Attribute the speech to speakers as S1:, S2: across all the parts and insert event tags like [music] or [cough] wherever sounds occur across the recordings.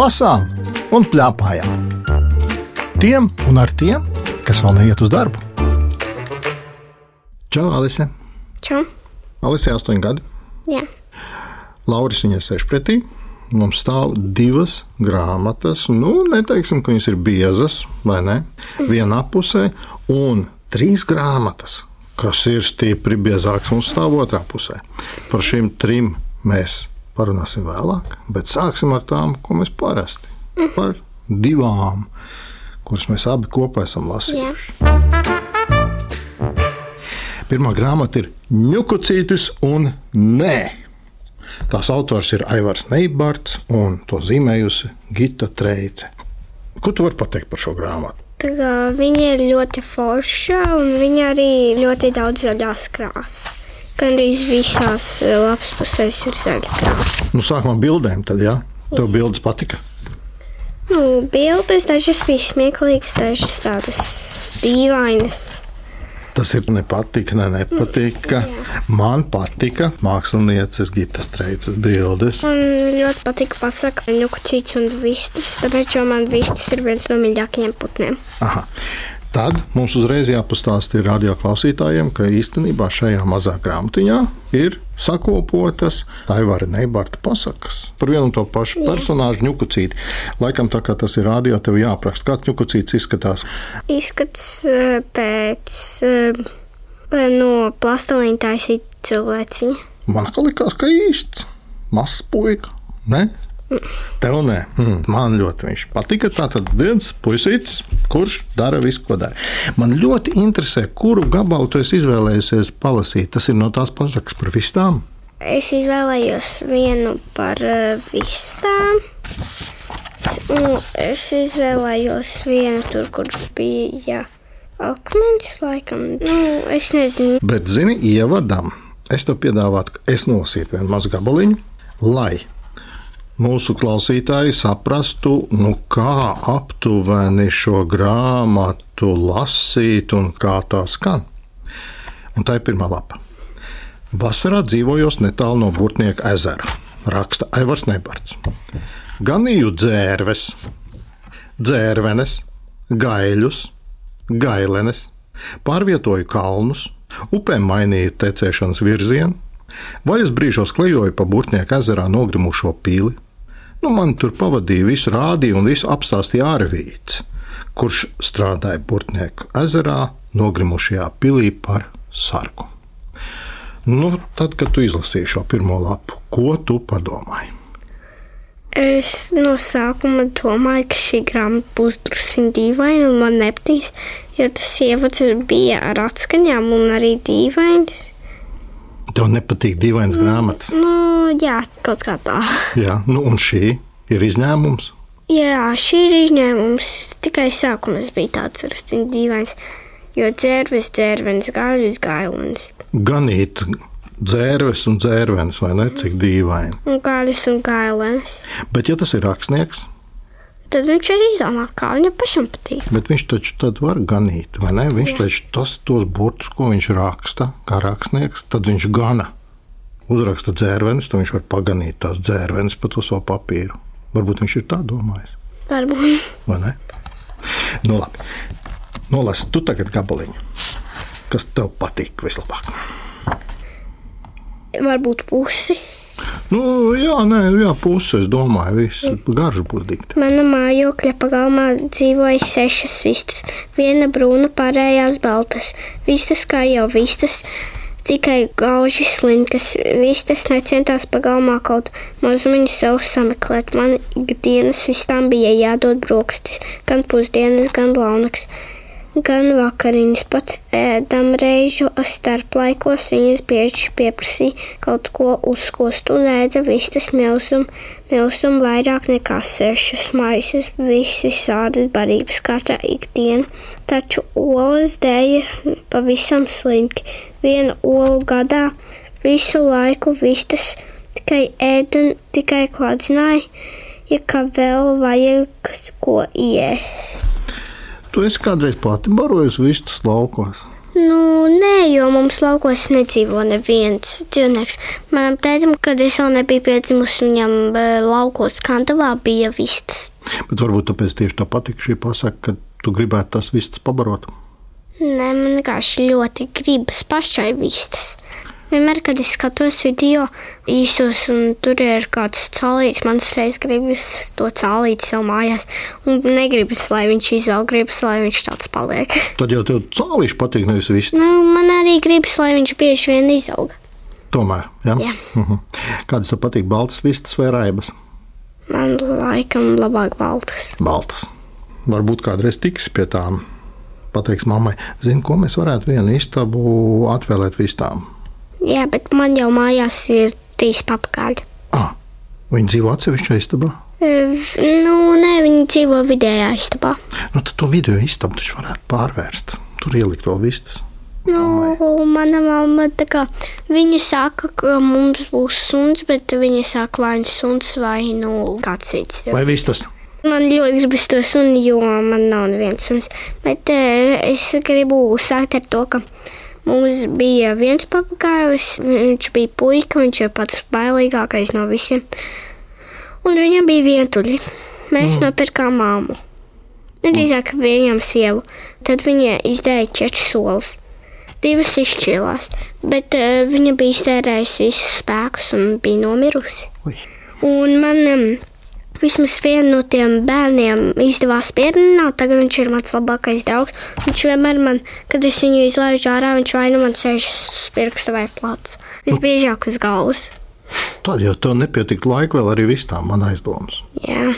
S1: lasām un plēpājām. Tiem un ar tiem, kas vēl neiet uz darbu. Čau, Alise!
S2: Čau.
S1: Alise, 8 gadi.
S2: Jā.
S1: Lauris viņai sēž pretī. Mums stāv divas grāmatas. Nu, neteiksim, ka viņas ir biezas, vai ne? Vienā pusē, un trīs grāmatas, kas ir stipri biezākas, mums stāv otrā pusē. Par šīm trim mēs parunāsim vēlāk, bet sāksim ar tām, ko mēs parasti par divām, kuras mēs abi kopā esam lasījuši. Pirmā grāmata ir Ņukucītis un Nē. Tās autors ir Aivars Neibards un to zīmējusi Gita Treice. Ko tu vari pateikt par šo grāmatu?
S2: Viņa ir ļoti forša un viņa arī ļoti daudz zaļās krāsas. Gan arī visās eh, lapas pusēs ir zaļa krāsa.
S1: Nu, sākumā bildēm, tad jā, tev bildes patika.
S2: Nu, bildes dažas bija smieklīgas, dažas tādas dīvainas.
S1: Tas ir nepatika, ne nepatika. Man patika mākslinieces Gitas Treices bildes.
S2: Man ļoti patīk pasaka, ņukucīts un vistas, tāpēc, jo man vistas ir viens no mīļākajiem putniem.
S1: Aha. Tad mums uzreiz jāpastāsta radio klausītājiem, ka īstenībā šajā mazā grāmatiņā ir sakopotas Aivara Neibarta pasakas par vienu un to pašu personāžu ņukucīti. Laikam tā kā tas ir radio, tev jāapraksta, kāds ņukucīts izskatās.
S2: Izskats eh, pēc eh, no plastelīna taisīt cilvēciņa.
S1: Man kā likās, ka īsts mazs puika. Ne? Tev nē, hmm, man ļoti viņš patika. Tā tad viens puisītis, kurš dara visu, ko dara. Man ļoti interesē, kuru gabalu tu esi izvēlējusies palasīt. Tas ir no tās pasakas par vistām.
S2: Es izvēlējos vienu par uh, vistām. Un Es izvēlējos vienu tur, kur bija akmens, laikam. Nu, es nezinu,
S1: Bet, zini, ievadam, es tev piedāvātu, ka es nolasītu vienu mazu gabaliņu, lai mūsu klausītāji saprastu, nu, kā aptuveni šo grāmatu lasīt un kā tā skan. Un tā ir pirmā lapa. Vasarā dzīvojos netālu no Burtnieka ezera, raksta Aivars Nebarts. Ganīju dzērves, dzērvenes, gaiļus, gailenes, pārvietoju kalnus, upēm mainīju tecēšanas virzienu, vaļas brīžos klejoju pa Burtnieka ezerā nogrimušo pili. Nu, man tur pavadīja visu rādīju un visu apstāstīja ārvīts, kurš strādāja Burtnieka ezerā nogrimušajā pilī par sargu. Nu, tad, kad tu izlasīji šo pirmo lapu, ko tu padomāji?
S2: Es no sākuma domāju, ka šī grāmata būs drusku dīvaina un man nepatīs, jo tas ievads bija ar atskaņām un arī dīvains.
S1: Tev nepatīk dīvainas grāmatas.
S2: Nu, jā, kaut kā tā.
S1: Jā, nu, un šī ir izņēmums.
S2: Jā, šī ir izņēmums. Tikai sākumā bija tāds drusku dīvains, jo dzērves, dzērvenes, gāļus, gailenes.
S1: Ganīt dzērves un dzērvenes, vai ne? Cik dīvaini.
S2: Un gāļus un gailenes.
S1: Bet, ja tas ir rakstnieks,
S2: Tad viņš arī izdomā, kā viņam pašam patīk.
S1: bet viņš taču tad var ganīt, vai ne? Viņš taču tos, tos burtus, ko viņš raksta, kā rakstnieks, tad viņš gana. Uzraksta dzērvenes, tad viņš var paganīt tās dzērvenes pa to savu papīru. Varbūt viņš ir tā domājis,
S2: Varbūt.
S1: vai ne? Nu, labi. Nolasi tu tagad gabaliņu. Kas tev patīk vislabāk?
S2: Varbūt pusi.
S1: Nu, jā, nē, jā, puses, es domāju, viss garš būs dikti.
S2: Mana mājokļa pagalmā dzīvoja sešas vistas. Viena brūna, pārējās baltas. Vistas kā jau vistas, tikai gauži slinkas. Vistas necentās pagalmā kaut mazumiņu sev sameklēt. Man ikdienas vistām bija jādod brokastis, gan pusdienas, gan launaks. Gan vakariņas pat ēdam reižu starplaikos, viņas bieži pieprasīja kaut ko uzkost un ēda vistas milzumu, milzumu vairāk nekā sešas maisas, viss visādas barības kārtā ikdiena. Taču olas dēja pavisam slinki. Viena olu gadā visu laiku vistas tikai ēda un tikai kladzināja, ja kā vēl vajag ko iest.
S1: Tu esi kādreiz pati barojusi vistas laukos.
S2: Nu, nē, jo mums laukos nedzīvo neviens dzīvnieks. Manam tētim, kad es vēl nebiju piedzimusi, viņam eh, laukos kantavā bija vistas.
S1: Bet varbūt tāpēc tieši tā patika šī pasaka, ka tu gribētu tas vistas pabarot.
S2: Nē, man vienkārši ļoti gribas pašai vistas. Vienmēr, kad es skatos video īsos, un tur ir kāds cēlīts, man uzreiz gribas to cēlīt sev mājās. Un negribas, lai viņš izaug, gribas, lai viņš tāds paliek. [laughs]
S1: Tad jau tev cālīši patīk, nevis viss.
S2: Nu, man arī gribas, lai viņš bieži vien izaug.
S1: Tomēr, ja?
S2: Jā.
S1: Mhm. Kādas tev patīk, baltas vistas vai raibas?
S2: Man laikam labāk baltas.
S1: Baltas. Varbūt kādreiz tiks pie tām. Pateiks mammai, zini, ko mēs varētu vienu istabu atvēlēt vistām.
S2: Jā, bet man jau mājās ir trīs papagaļi.
S1: Ah, viņi dzīvo atsevišķā istabā.
S2: Nu, nē, viņi dzīvo vidējā istabā.
S1: Nu, tad to video istabu taču varētu pārvērst. Tur ielikt vēl vistas.
S2: Nu, mana mamma kā viņa saka, ka mums būs suns, bet viņa saka, vai nu suns vai nu kāds cits.
S1: Vai vistas?
S2: Man ļoti gribas to sunu, jo man nav neviens suns. Bet uh, es gribu sākt ar to, ka mums bija viens papagājs. Viņš bija puika, viņš ir pats bailīgākais no visiem. Un viņam bija vientuļi. Mēs mm. nopirkām māmu. Nu, drīzāk viņam sievu. Tad viņa izdēja četras solis. Divas izšķīlās, bet uh, viņa bija iztērējusi visus spēkus un bija nomirusi.
S1: Ui.
S2: Un man um, vismaz vienu no tiem bērniem izdevās pierunāt. Tagad viņš ir mans labākais draugs. Viņš vienmēr man, kad es viņu izlaižu ārā, viņš vai nu man sēž uz pirksta vai plats. Visbiežāk uz galvas.
S1: Tad jau tev nepietiktu laika vēl arī visām man aizdomas.
S2: Jā.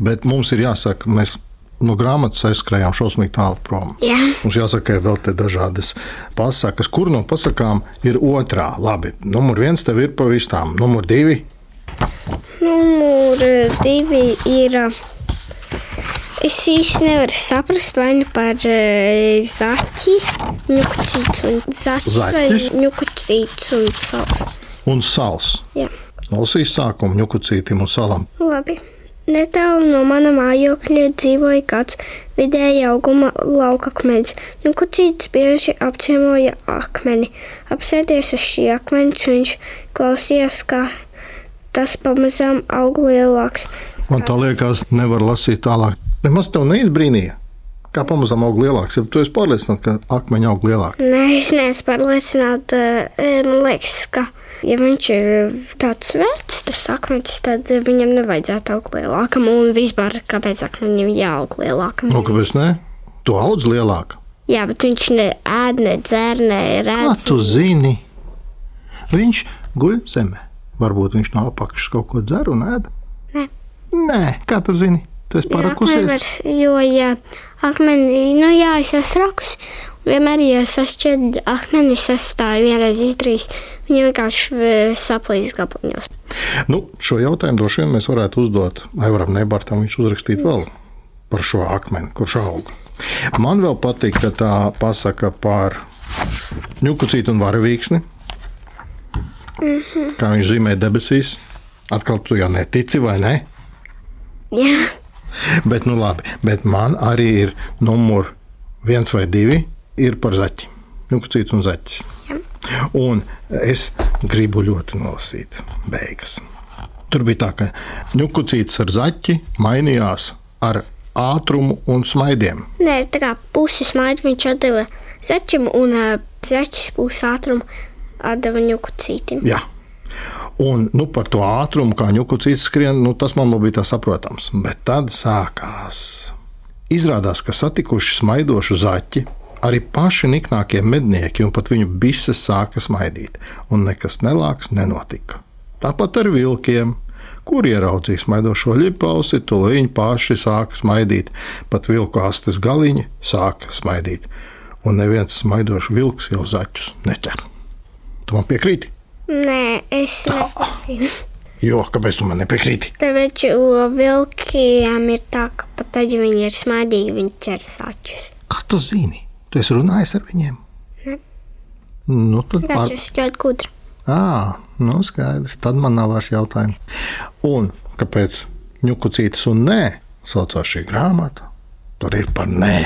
S1: Bet mums ir jāsaka, mēs no grāmatas aizskrējām šausmīgi tālu prom.
S2: Jā.
S1: Mums jāsaka, ir vēl te dažādas pasakas, kur no pasakām ir otrā. Labi, numur viens tev ir pa visām, numur divi.
S2: Numur divi ir. uh, Es īsti nevaru saprast, vai nu par uh, zaķi, ņukucīts un zaķis, vai
S1: Zaķis?
S2: ņukucīts un sals.
S1: Un sāls.
S2: Jā.
S1: Lasīs sākumu ņukucītim un salam.
S2: Labi. Netālu no mana mājokļa dzīvoja kāds vidēja auguma laukakmenis. Nu, kucītis bieži apciemoja akmeni. Apsēdies uz šī akmeņa, viņš klausījās, kā tas pamazām aug lielāks.
S1: Man tā liekas, nevar lasīt tālāk. Nemaz tev neizbrīnīja. Kā pamazām aug lielāks, ja tu esi pārliecināts, ka akmeņi aug lielāk.
S2: Nē, es neesmu pārliecināta. Eh, Man liekas, ka, ja viņš ir tāds vecs, tas akmens, tad viņam nevajadzētu augt lielākam. Un vispār, kāpēc akmeņam jāaug lielākam?
S1: Nu, kāpēc ne? Tu audz lielāk.
S2: Jā, bet viņš ne ēd, ne dzer, ne
S1: Kā tu zini? Viņš guļ zemē. Varbūt viņš no apakšas kaut ko dzer un ēd.
S2: Nē.
S1: Nē, kā tu zini? Tu esi parakusies.
S2: Jo, ja akmenī, nu jā, es esmu rakus. Vienmēr, ja sašķiet akmeni, es tā vienreiz izdarījis. Viņa vienkārši saplīs gabaliņos.
S1: Nu, šo jautājumu droši vien mēs varētu uzdot Aivaram Nebartam. Viņš uzrakstīt vēl par šo akmeni, kurš aug. Man vēl patīk, ka tā pasaka par ņukucītu un varavīksni. Kā viņš zīmē debesīs. Atkal tu jau netici, vai ne?
S2: Jā,
S1: Bet, nu labi, bet man arī ir numur viens vai divi ir par zaķi. Ņukucīts un zaķis. Un es gribu ļoti nolasīt beigas. Tur bija tā, ka ņukucīts ar zaķi mainījās ar ātrumu un smaidiem.
S2: Nē, tā kā pusi smaidu viņš atdeva zaķim, un zaķis pusi ātrumu atdeva ņukucītim.
S1: Jā. Un nu, par to ātrumu, kā ņukucīts skrien, nu, tas man bija tā saprotams. Bet tad sākās. Izrādās, ka satikuši smaidošu zaķi, arī paši niknākie mednieki un pat viņu bises sāka smaidīt, un nekas nelāks nenotika. Tāpat ar vilkiem, kur ieraudzīja smaidošo ļipausi, to viņi paši sāka smaidīt, pat vilku astes galiņi sāka smaidīt, un neviens smaidošs vilks jau zaķus neķer. Tu man piekrīti?
S2: Nē, es nezinu.
S1: Jo, kāpēc tu man nepiekrīti?
S2: Tāpēc uh, vilkiem ir tā, ka pat tad, ja viņi ir smaidīgi, viņi ķer saķus.
S1: Kā tu zini? Tu esi runājis ar viņiem?
S2: Ne.
S1: Nu, tad pār...
S2: ir ļoti gudri.
S1: À, nu skaidrs. Tad man nav vairs jautājums. Un kāpēc ņukucītis un nē saucās šī grāmata? Tur ir par nē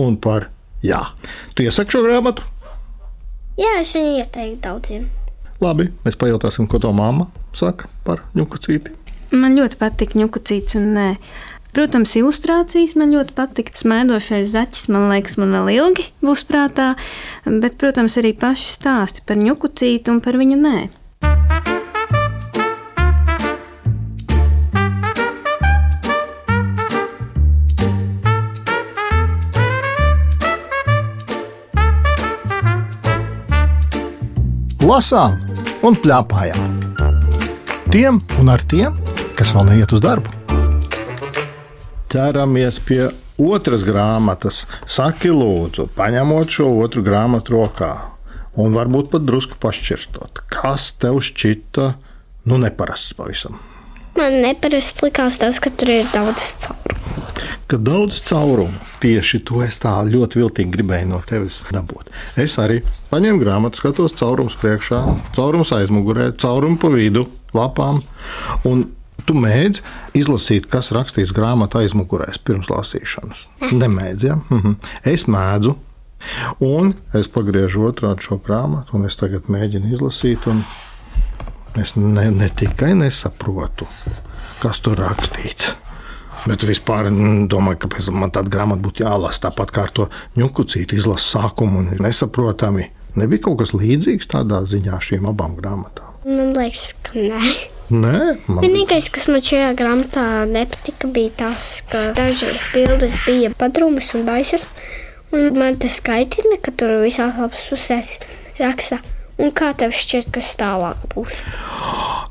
S1: un par Jā, tu iesaki šo grāmatu?
S2: Jā, es viņu ieteiktu daudziem.
S1: Labi, mēs pajautāsim, ko to mamma saka par ņukucīti.
S3: Man ļoti patīk ņukucīts un nē. Protams, ilustrācijas man ļoti patīk. Smaidošais zaķis, man liekas, man vēl ilgi būs prātā, bet, protams, arī paši stāsti par ņukucītu un par viņu nē.
S1: Lasām un plēpājām. Tiem un ar tiem, kas vēl neiet uz darbu. Ķeramies pie otras grāmatas. Saki, lūdzu, paņemot šo otru grāmatu rokā un varbūt pat drusku pašķirstot. Kas tev šķita nu, neparasts pavisam?
S2: Man neparasti likās tas, ka tur ir daudz caurumu.
S1: Ka daudz caurumu tieši to es tā ļoti viltīgi gribēju no tevis dabūt. Es arī paņēmu grāmatu, skatos caurums priekšā, caurums aizmugurē, caurumu pa vidu, lapām. Un Tu mēdz izlasīt, kas rakstīts grāmatā aizmugurēs pirms lasīšanas. Nemēdz, ja? Mhm. Es mēdzu, un es pagriežu otrādi šo grāmatu, un es tagad mēģinu izlasīt. Es ne, ne tikai nesaprotu, kas tur rakstīts. Bet vispār domāju, ka man tāda grāmata būtu jālasa tāpat kā ar to ņukucīti, izlasa sākumu un nesaprotami. Nebija kaut kas līdzīgs tādā ziņā šīm abām grāmatām.
S2: Man liekas, ka nē.
S1: Nē, man
S2: Vienīgais, kas man šajā grāmatā nepatika, bija tas, ka dažas bildes bija padrūmas un baisas. Un man tas skaitina, ka tur visās lapas pusēs raksta. Un kā tev šķiet, kas tālāk būs?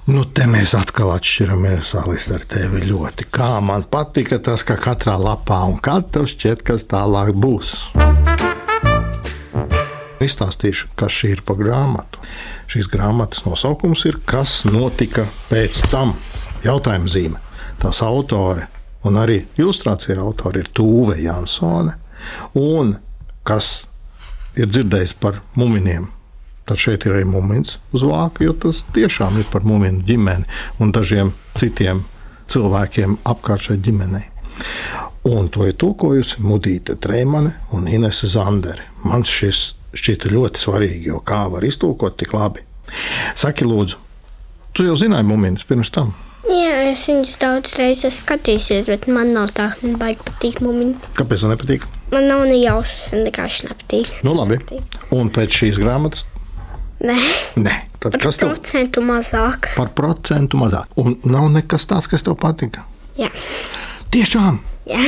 S1: Nu, te mēs atkal atšķiramies ar tevi ļoti. Kā man patika tas, ka katrā lapā un kā tev šķiet, kas tālāk būs. Izstāstīšu, kas šī ir pa grāmatu. Šīs grāmatas nosaukums ir Kas notika pēc tam? Jautājuma zīme. Tās autore un arī ilustrācija autore ir Tūve Jansone. Un kas ir dzirdējis par muminiem? Tad šeit ir arī mūmens uz vāka, jo tas tiešām ir par mūmenu ģimeni un dažiem citiem cilvēkiem apkārt šai ģimenei. Un to ir tulkojusi Mudīte Treimane un Inese Zandere. Man šis šķita ļoti svarīgi, jo kā var iztulkot tik labi. Saki, lūdzu, tu jau zināji mūmīnas pirms tam.
S2: Jā, es viņus daudz reizes skatījusies, bet man nav tā, man baigi patīk mūmiņi.
S1: Kāpēc tev nepatīk?
S2: Man nav ne jausmas, man vienkārši nepatīk.
S1: Nu, labi. Un pēc šīs grāmatas?
S2: Nē,
S1: Nē, tad
S2: par
S1: kas tev
S2: procentu mazāk.
S1: par procentu mazāk? Un nav nekas tāds, kas tev patika.
S2: Jā,
S1: Tiešām!
S2: jā.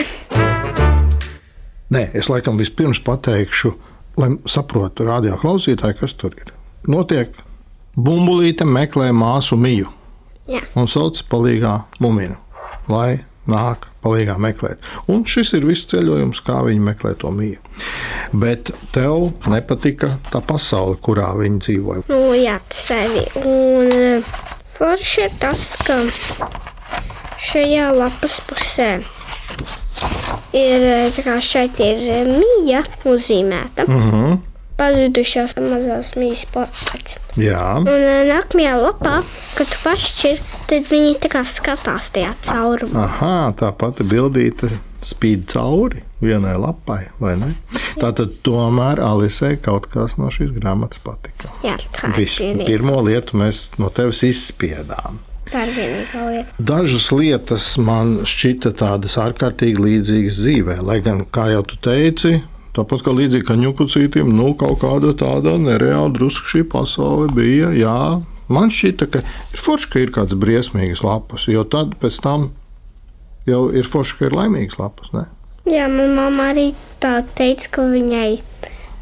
S1: Nē, es laikam vispirms pateikšu, lai saprotu radio klausītāji, kas tur ir. Notiek bumbulīte meklē māsu miju
S2: jā.
S1: un sauc palīgā muminu, lai nāk palīgā meklēt. Un šis ir viss ceļojums, kā viņi meklē to miju. Bet tev nepatika tā pasaule, kurā viņi dzīvoja.
S2: Nu, jā, tas arī. Un forši ir tas, ka šajā lapas pusē ir, šeit ir eh, mija uzzīmēta.
S1: Mm -hmm.
S2: Pazudušās mazās mijas portrets.
S1: Jā,
S2: Un eh, nākamajā lapā, kad tu pašķir, tad viņi tā kā skatās tajā caurumā.
S1: Aha, tā pati bildīte spīd cauri vienai lapai, vai ne? Tātad tomēr Alisei kaut kas no šīs grāmatas patika.
S2: Jā, tā ir
S1: Viss,
S2: vienīgā.
S1: pirmo lietu mēs no tevis izspiedām.
S2: Tā ir lieta.
S1: Dažas lietas man šķita tādas ārkārtīgi līdzīgas dzīvē, lai gan, kā jau tu teici, tāpat kā līdzīgi kā ņukucītiem, nu, kaut kāda tāda nereāla drusku šī pasaule bija. Jā, man šķita, ka ir forši, ka ir kāds briesmīgs lapas, jo tad pēc tam jau ir forši, ka ir laimīgs lapas. Ne?
S2: Jā, manā mamā arī tā teica, ka viņai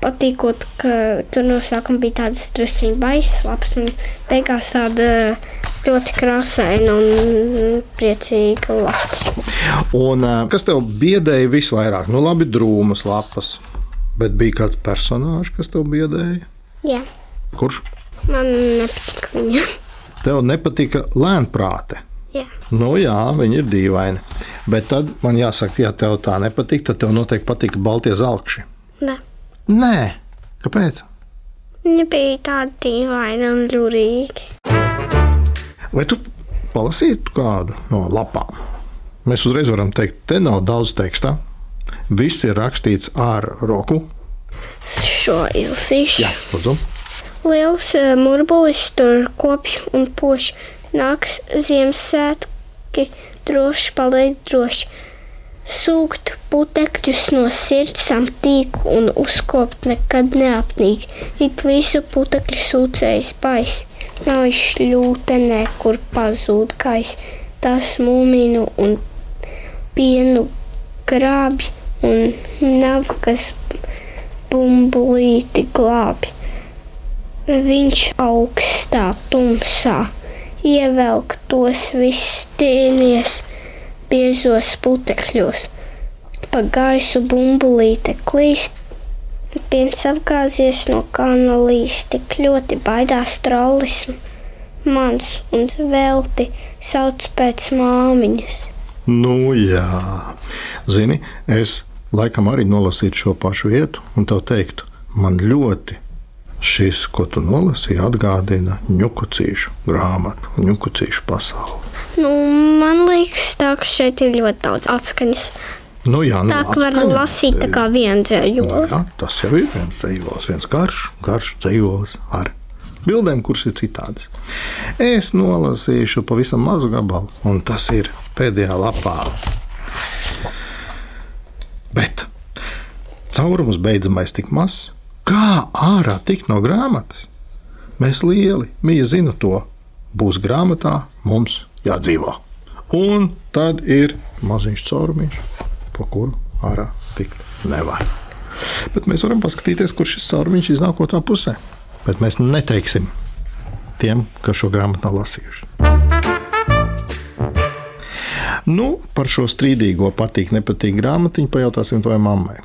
S2: patīkot, ka tur no sākuma bija tādas druskuļi baisas lapas, un beigās tāda ļoti krāsaina un priecīga lapa.
S1: Un, kas tev biedēja visvairāk? Nu, labi, drūmas lapas, bet bija kāds personāžs, kas tev biedēja?
S2: Jā,
S1: Kurš
S2: man nepatika viņa.
S1: tev nepatika lēnprāte?
S2: Jā,
S1: Nu, jā, viņi ir dīvaini. Bet tad man jāsaka, ja tev tā nepatīk, tad tev noteikti patika baltie zelkši.
S2: nē.
S1: Nē, kāpēc?
S2: Viņa bija tāda dīvaina un ļurīga.
S1: Vai tu palasītu kādu no lapām? Mēs uzreiz varam teikt, te nav daudz teksta. Viss ir rakstīts ar roku,
S2: šo izlasīšu.
S1: Jā, lūdzu.
S2: Liels uh, murbulis tur kopj un poš. Nāks Ziemassvētki, droši paliek droši. Sūkt putekļus no sirds tīku un uzkopt nekad neapnīk. It visu putekļu sūcējs pais. Nav šļūte nekur pazūd kais. Tas mūminu un pienu grābi un nav kas bumbulīti glābi. Viņš augstā tumsā ievelk tos visus tīnies biezos putekļos. Pa gaisu bumbulīte klīst, piens apgāzies no kāna līst, tik ļoti baidās trollis mans un velti sauc pēc māmiņas.
S1: Nu, jā, zini, es laikam arī nolasītu šo pašu vietu un tev teiktu, man ļoti šis, ko tu nolasīji, atgādina ņukucīšu grāmatu, ņukucīšu pasauli.
S2: Nu, man liekas, tā, ka šeit ir ļoti daudz atskaņas.
S1: Nu, jā, nu,
S2: Tā kā var lasīt tā kā vienu dzēju.
S1: Nu, tas jau ir viens dzīslis, viens garš, garš dzīslis ar bildēm, kuras ir citādas. Es nolasīšu pavisam mazu gabalu, un tas ir pēdējā lapā. Bet caurums beidzamais tik mazs, kā ārā tikt no grāmatas. Mēs lieli, mīja zina to, būs grāmatā, mums jādzīvo. Un tad ir maziņš caurumiņš, pa kuru ārā tikt nevar. Bet mēs varam paskatīties, kurš šis caurumiņš iznāk otrā pusē. Bet mēs neteiksim tiem, kas šo grāmatu nav lasījuši. Nu, par šo strīdīgo patīk, nepatīk grāmatiņu pajautāsim tavai mammai.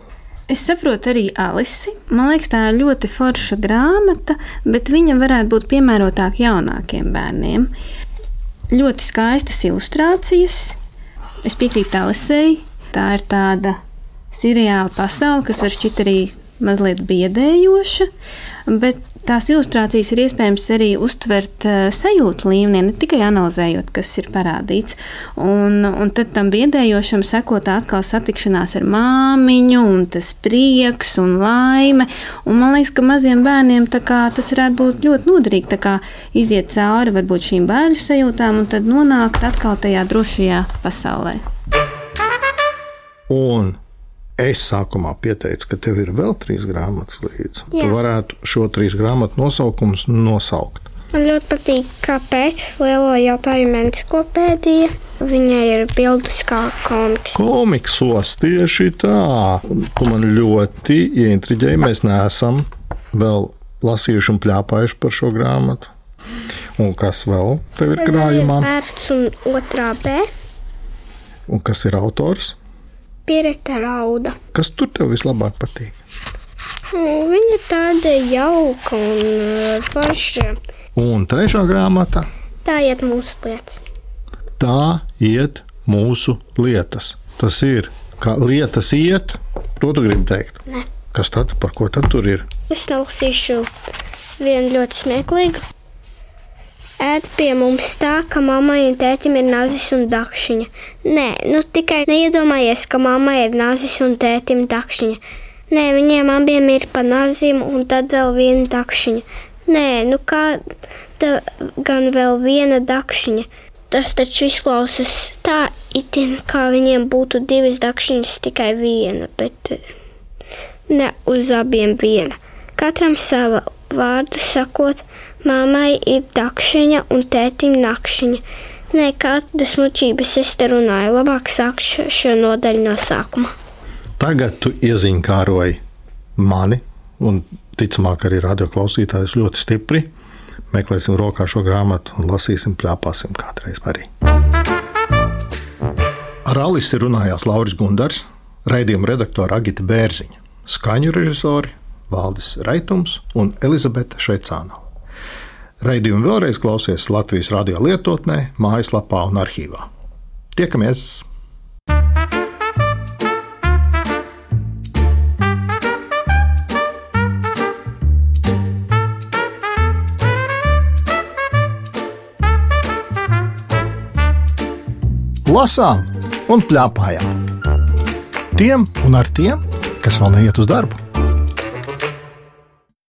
S3: Es saprotu arī Alisi. Man liekas, tā ir ļoti forša grāmata, bet viņa varētu būt piemērotāka jaunākiem bērniem. Ļoti skaistas ilustrācijas. Es piekrītu Alisei. Tā ir tāda seriāla pasaule, kas var šķiet arī mazliet biedējoša, bet tās ilustrācijas ir iespējams arī uztvert uh, sajūtu līmenī, ne tikai analizējot, kas ir parādīts. Un, un tad tam biedējošam sekot atkal satikšanās ar māmiņu, un tas prieks un laime. Un man liekas, ka maziem bērniem kā, tas varētu būt ļoti noderīgi. Iziet cauri varbūt šīm bērnu sajūtām un tad nonākt atkal tajā drošajā pasaulē.
S1: Un es sākumā pieteicu, ka tev ir vēl trīs grāmatas līdzi.
S2: Jā.
S1: Tu varētu šo trīs grāmatu nosaukumus nosaukt.
S2: Man ļoti patīk, kāpēc lielo jautājumu encyklopēdija. Viņai ir bildes kā komiks.
S1: Komiksos tieši tā. Tu man ļoti ieintriģēji. Mēs neesam vēl lasījuši un plēpājuši par šo grāmatu. Un kas vēl tev ir krājumā?
S2: Vērts un otrā B.
S1: Un kas ir autors?
S2: Piereta rauda.
S1: Kas tur tev vislabāk patīk?
S2: Nu, Viņa ir tāda jauka un uh, forša.
S1: Un trešā grāmata
S2: Tā iet mūsu lietas.
S1: - tā iet mūsu lietas. Tas ir kā lietas iet, to tu gribi teikt.
S2: Ne.
S1: Kas tad, par ko tad tur ir?
S2: Es nolasīšu vienu ļoti smieklīgu. Ēd pie mums tā, ka mammai un tētim ir nazis un dakšiņa. Nē, nu tikai neiedomājies, ka mammai ir nazis un tētim dakšiņa. Nē, viņiem abiem ir pa nazim un tad vēl viena dakšiņa. Nē, nu kā tā gan vēl viena dakšiņa. Tas taču izklausās tā, itin, kā viņiem būtu divas dakšiņas, tikai viena, bet eh, ne uz abiem viena. Katram sava vārdu sakot, mammai ir dakšiņa un tētim nakšiņa. Nē, kādas muļķības es te runāju, labāk sākšu šo nodaļu no sākuma.
S1: Tagad tu iezīmēroji mani, un ticamāk arī radioklausītājus ļoti stipri. Meklēsim rokā šo grāmatu un lasīsim, plēpāsim kādreiz arī. Ar Alisi runājās Lauris Gundars, raidījuma redaktore Agita Bērziņa, skaņu režisori Valdis Raitums un Elizabete Šveicānova. Raidījumu vēlreiz klausies Latvijas radio lietotnē, mājaslapā un arhīvā. Tiekamies! Lasām un plēpājām. Tiem un ar tiem, kas vēl neiet uz darbu.